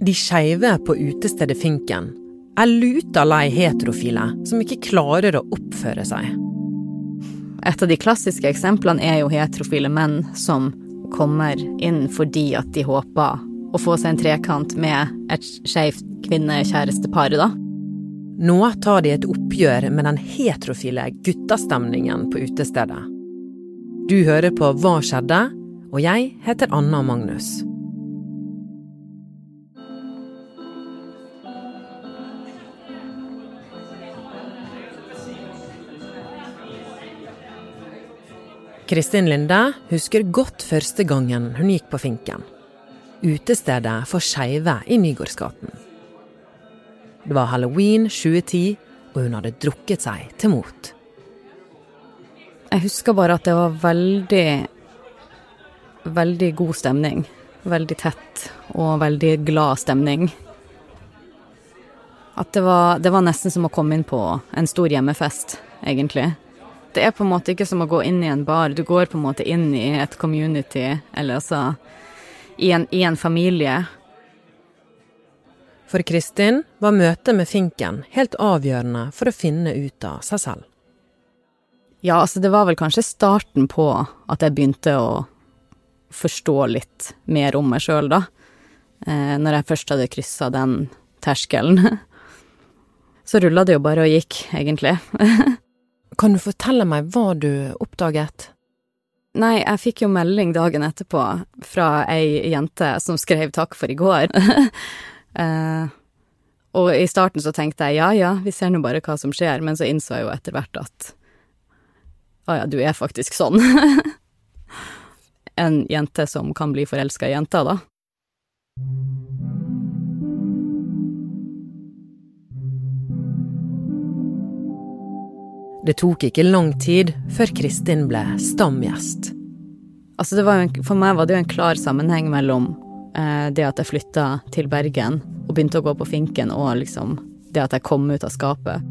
De skeive på utestedet Finken er luta lei heterofile som ikke klarer å oppføre seg. Et av de klassiske eksemplene er jo heterofile menn som kommer inn fordi at de håper å få seg en trekant med et skeivt kvinne-kjærestepar, da. Nå tar de et oppgjør med den heterofile guttastemningen på utestedet. Du hører på Hva skjedde? og jeg heter Anna Magnus. Kristin Linde husker godt første gangen hun gikk på Finken. Utestedet for skeive i Nygårdsgaten. Det var halloween 2010, og hun hadde drukket seg til mot. Jeg husker bare at det var veldig Veldig god stemning. Veldig tett og veldig glad stemning. At det var, det var nesten som å komme inn på en stor hjemmefest, egentlig. Det er på en måte ikke som å gå inn i en bar. Du går på en måte inn i et community, eller altså i en, i en familie. For Kristin var møtet med Finken helt avgjørende for å finne ut av seg selv. Ja, altså det var vel kanskje starten på at jeg begynte å forstå litt mer om meg sjøl, da. Eh, når jeg først hadde kryssa den terskelen. Så rulla det jo bare og gikk, egentlig. kan du fortelle meg hva du oppdaget? Nei, jeg fikk jo melding dagen etterpå fra ei jente som skrev takk for i går. uh, og i starten så tenkte jeg ja ja, vi ser nå bare hva som skjer, men så innså jeg jo etter hvert at å ja, du er faktisk sånn. en jente som kan bli forelska i jenter, da. Det tok ikke lang tid før Kristin ble stamgjest. Altså en, for meg var det jo en klar sammenheng mellom eh, det at jeg flytta til Bergen og begynte å gå på finken, og liksom det at jeg kom ut av skapet.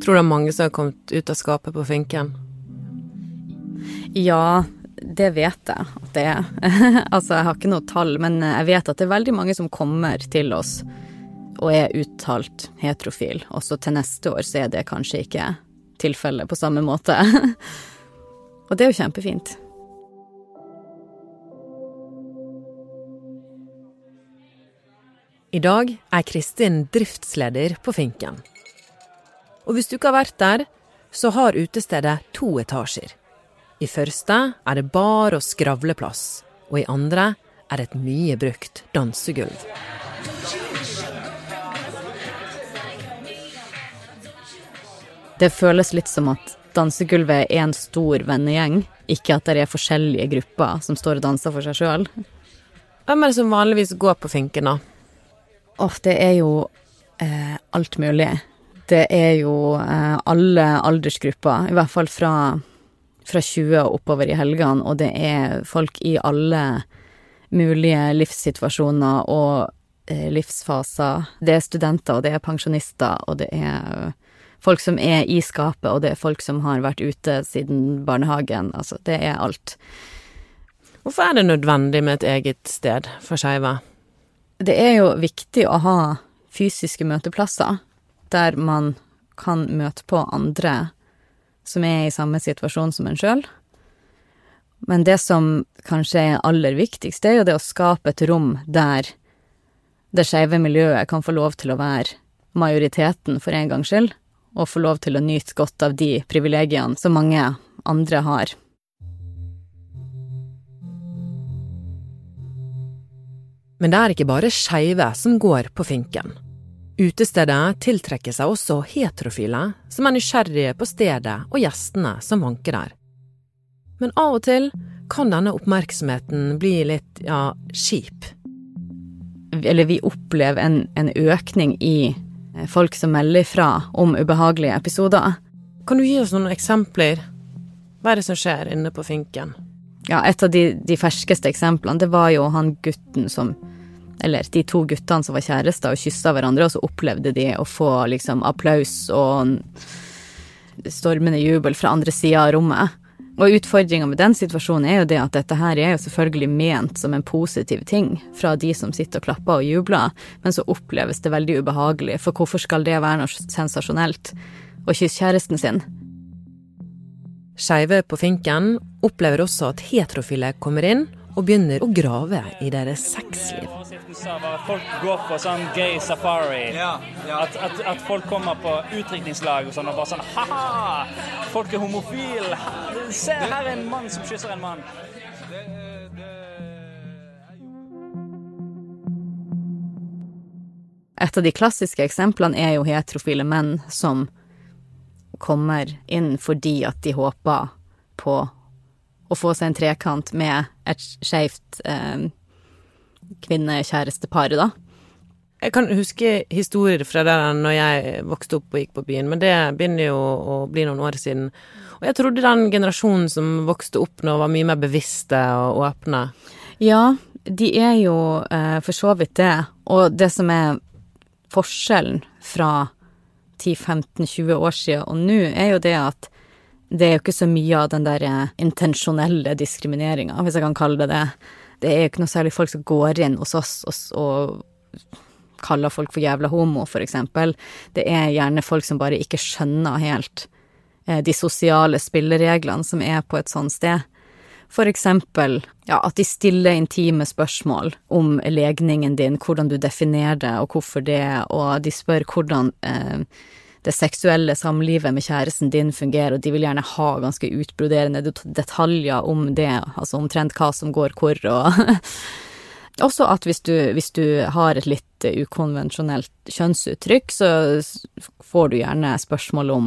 Tror du det er mange som har kommet ut av skapet på finken? Ja, det vet jeg at det er. altså, jeg har ikke noe tall, men jeg vet at det er veldig mange som kommer til oss og er uttalt heterofil. Også til neste år så er det kanskje ikke tilfellet på samme måte. og det er jo kjempefint. I dag er Kristin driftsleder på Finken. Og hvis du ikke har vært der, så har utestedet to etasjer. I første er det bar og skravleplass, og i andre er det et mye brukt dansegulv. Det føles litt som at dansegulvet er en stor vennegjeng, ikke at det er forskjellige grupper som står og danser for seg sjøl. Hvem er det som vanligvis går på finken, da? Åh, det er jo eh, alt mulig. Det er jo eh, alle aldersgrupper, i hvert fall fra fra 20 og oppover i helgene, og det er folk i alle mulige livssituasjoner og eh, livsfaser. Det er studenter, og det er pensjonister, og det er folk som er i skapet, og det er folk som har vært ute siden barnehagen. Altså, det er alt. Hvorfor er det nødvendig med et eget sted for skeive? Det er jo viktig å ha fysiske møteplasser der man kan møte på andre som er i samme situasjon som en sjøl. Men det som kanskje er aller viktigst, det er jo det å skape et rom der det skeive miljøet kan få lov til å være majoriteten for en gangs skyld, og få lov til å nyte godt av de privilegiene som mange andre har. Men det er ikke bare skeive som går på finken. Utestedet tiltrekker seg også heterofile som er nysgjerrige på stedet og gjestene som vanker der. Men av og til kan denne oppmerksomheten bli litt, ja, kjip. Eller vi opplever en, en økning i folk som melder fra om ubehagelige episoder. Kan du gi oss noen eksempler? Hva er det som skjer inne på finken? Ja, et av de, de ferskeste eksemplene, det var jo han gutten som eller de to guttene som var kjærester og kyssa hverandre, og så opplevde de å få liksom applaus og stormende jubel fra andre sida av rommet. Og utfordringa med den situasjonen er jo det at dette her er jo selvfølgelig ment som en positiv ting fra de som sitter og klapper og jubler, men så oppleves det veldig ubehagelig, for hvorfor skal det være noe sensasjonelt å kysse kjæresten sin? Skeive på finken opplever også at heterofile kommer inn og begynner å grave i deres sexliv. Folk går på sånn gay safari. At, at, at folk kommer på utdrikningslag og sånn og bare sånn Ha-ha! Folk er homofile! Se, her er en mann som kysser en mann. Et av de klassiske eksemplene er jo heterofile menn som kommer inn fordi at de håper på å få seg en trekant med et skeivt eh, kvinne-kjærestepar, da. Jeg kan huske historier fra der når jeg vokste opp og gikk på byen, men det begynner jo å bli noen år siden. Og jeg trodde den generasjonen som vokste opp nå, var mye mer bevisste og åpne. Ja, de er jo eh, for så vidt det. Og det som er forskjellen fra 10-15-20 år siden og nå, er jo det at det er jo ikke så mye av den der eh, intensjonelle diskrimineringa, hvis jeg kan kalle det det. Det er jo ikke noe særlig folk som går inn hos oss og, og kaller folk for jævla homo, for eksempel. Det er gjerne folk som bare ikke skjønner helt de sosiale spillereglene som er på et sånt sted. For eksempel ja, at de stiller intime spørsmål om legningen din, hvordan du definerer det, og hvorfor det, og de spør hvordan eh, det seksuelle samlivet med kjæresten din fungerer, og de vil gjerne ha ganske utbroderende detaljer om det, altså omtrent hva som går hvor, og Også at hvis du, hvis du har et litt ukonvensjonelt kjønnsuttrykk, så får du gjerne spørsmål om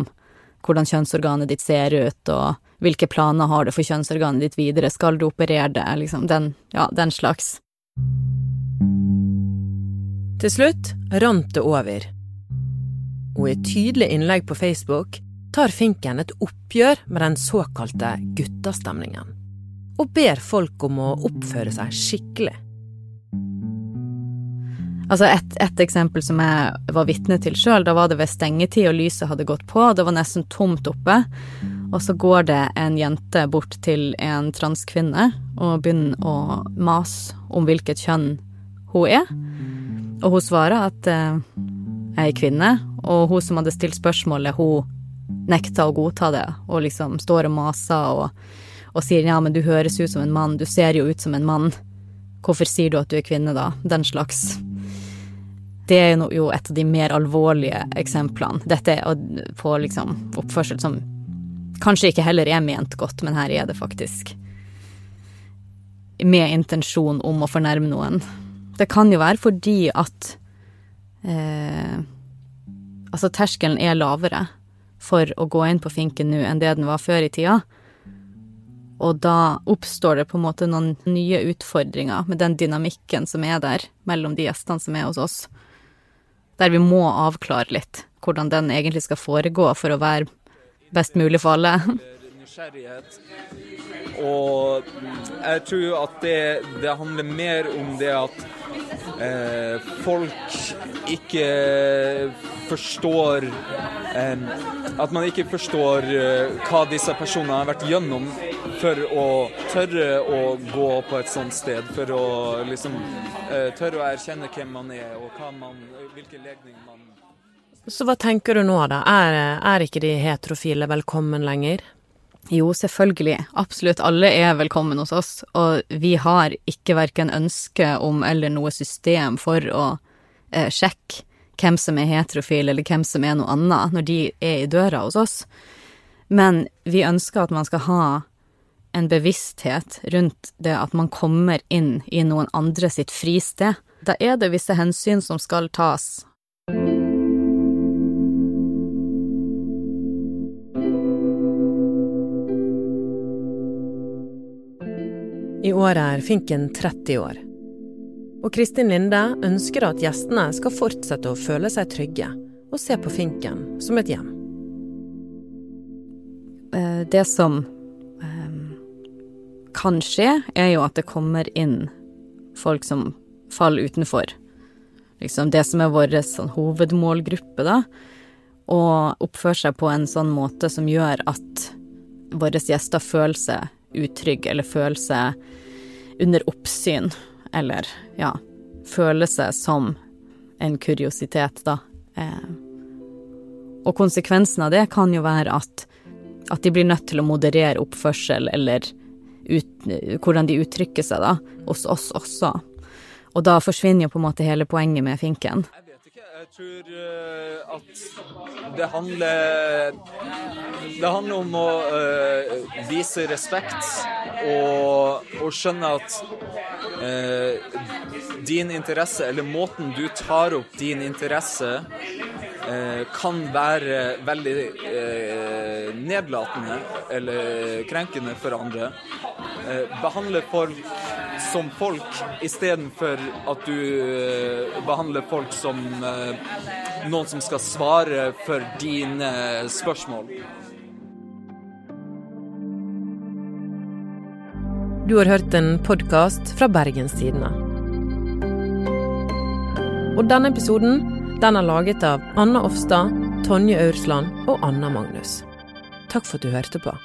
hvordan kjønnsorganet ditt ser ut, og hvilke planer har du for kjønnsorganet ditt videre, skal du operere det, liksom den, ja, den slags. Til slutt rant det over og i et tydelig innlegg på Facebook tar Finken et oppgjør med den såkalte guttastemningen, og ber folk om å oppføre seg skikkelig. Altså et, et, eksempel som jeg var vitne til sjøl, da var det ved stengetid og lyset hadde gått på, det var nesten tomt oppe, og så går det en jente bort til en transkvinne og begynner å mase om hvilket kjønn hun er, og hun svarer at eh, jeg er kvinne, og hun som hadde stilt spørsmålet, hun nekta å godta det, og liksom står og maser og, og sier ja, men du høres ut som en mann, du ser jo ut som en mann, hvorfor sier du at du er kvinne da? Den slags. Det er jo et av de mer alvorlige eksemplene. Dette er på liksom oppførsel som kanskje ikke heller er ment godt, men her er det faktisk med intensjon om å fornærme noen. Det kan jo være fordi at eh, Altså, terskelen er lavere for å gå inn på finken nå enn det den var før i tida. Og da oppstår det på en måte noen nye utfordringer med den dynamikken som er der mellom de gjestene som er hos oss. Der vi må avklare litt hvordan den egentlig skal foregå for å være best mulig for alle. Og jeg tror at det, det handler mer om det at eh, folk ikke forstår eh, At man ikke forstår eh, hva disse personene har vært gjennom for å tørre å gå på et sånt sted. For å liksom eh, tørre å erkjenne hvem man er, og man, hvilken legning man Så hva tenker du nå, da? Er, er ikke de heterofile velkommen lenger? Jo, selvfølgelig. Absolutt alle er velkommen hos oss, og vi har ikke verken ønske om eller noe system for å eh, sjekke hvem som er heterofil, eller hvem som er noe annet, når de er i døra hos oss. Men vi ønsker at man skal ha en bevissthet rundt det at man kommer inn i noen andre sitt fristed. Da er det visse hensyn som skal tas. I år er Finken 30 år. Og Kristin Linde ønsker at gjestene skal fortsette å føle seg trygge og se på Finken som et hjem. Eh, det som kan skje, er jo at det kommer inn folk som faller utenfor. Liksom det som er vår sånn, hovedmålgruppe, da. Og oppfører seg på en sånn måte som gjør at våre gjester føler seg utrygge, eller føler seg under oppsyn, eller ja, føler seg som en kuriositet, da. Eh, og konsekvensen av det kan jo være at, at de blir nødt til å moderere oppførsel eller ut, hvordan de uttrykker seg, da, hos oss også. Og da forsvinner jo på en måte hele poenget med finken. Jeg tror eh, at det handler Det handler om å uh, vise respekt og, og skjønne at uh, din interesse, eller måten du tar opp din interesse kan være veldig nedlatende eller krenkende for andre. Eh, behandle folk som folk istedenfor at du eh, behandler folk som eh, noen som skal svare for dine spørsmål. Du har hørt en podkast fra Bergenstidene. Og denne episoden den er laget av Anna Offstad, Tonje Aursland og Anna Magnus. Takk for at du hørte på.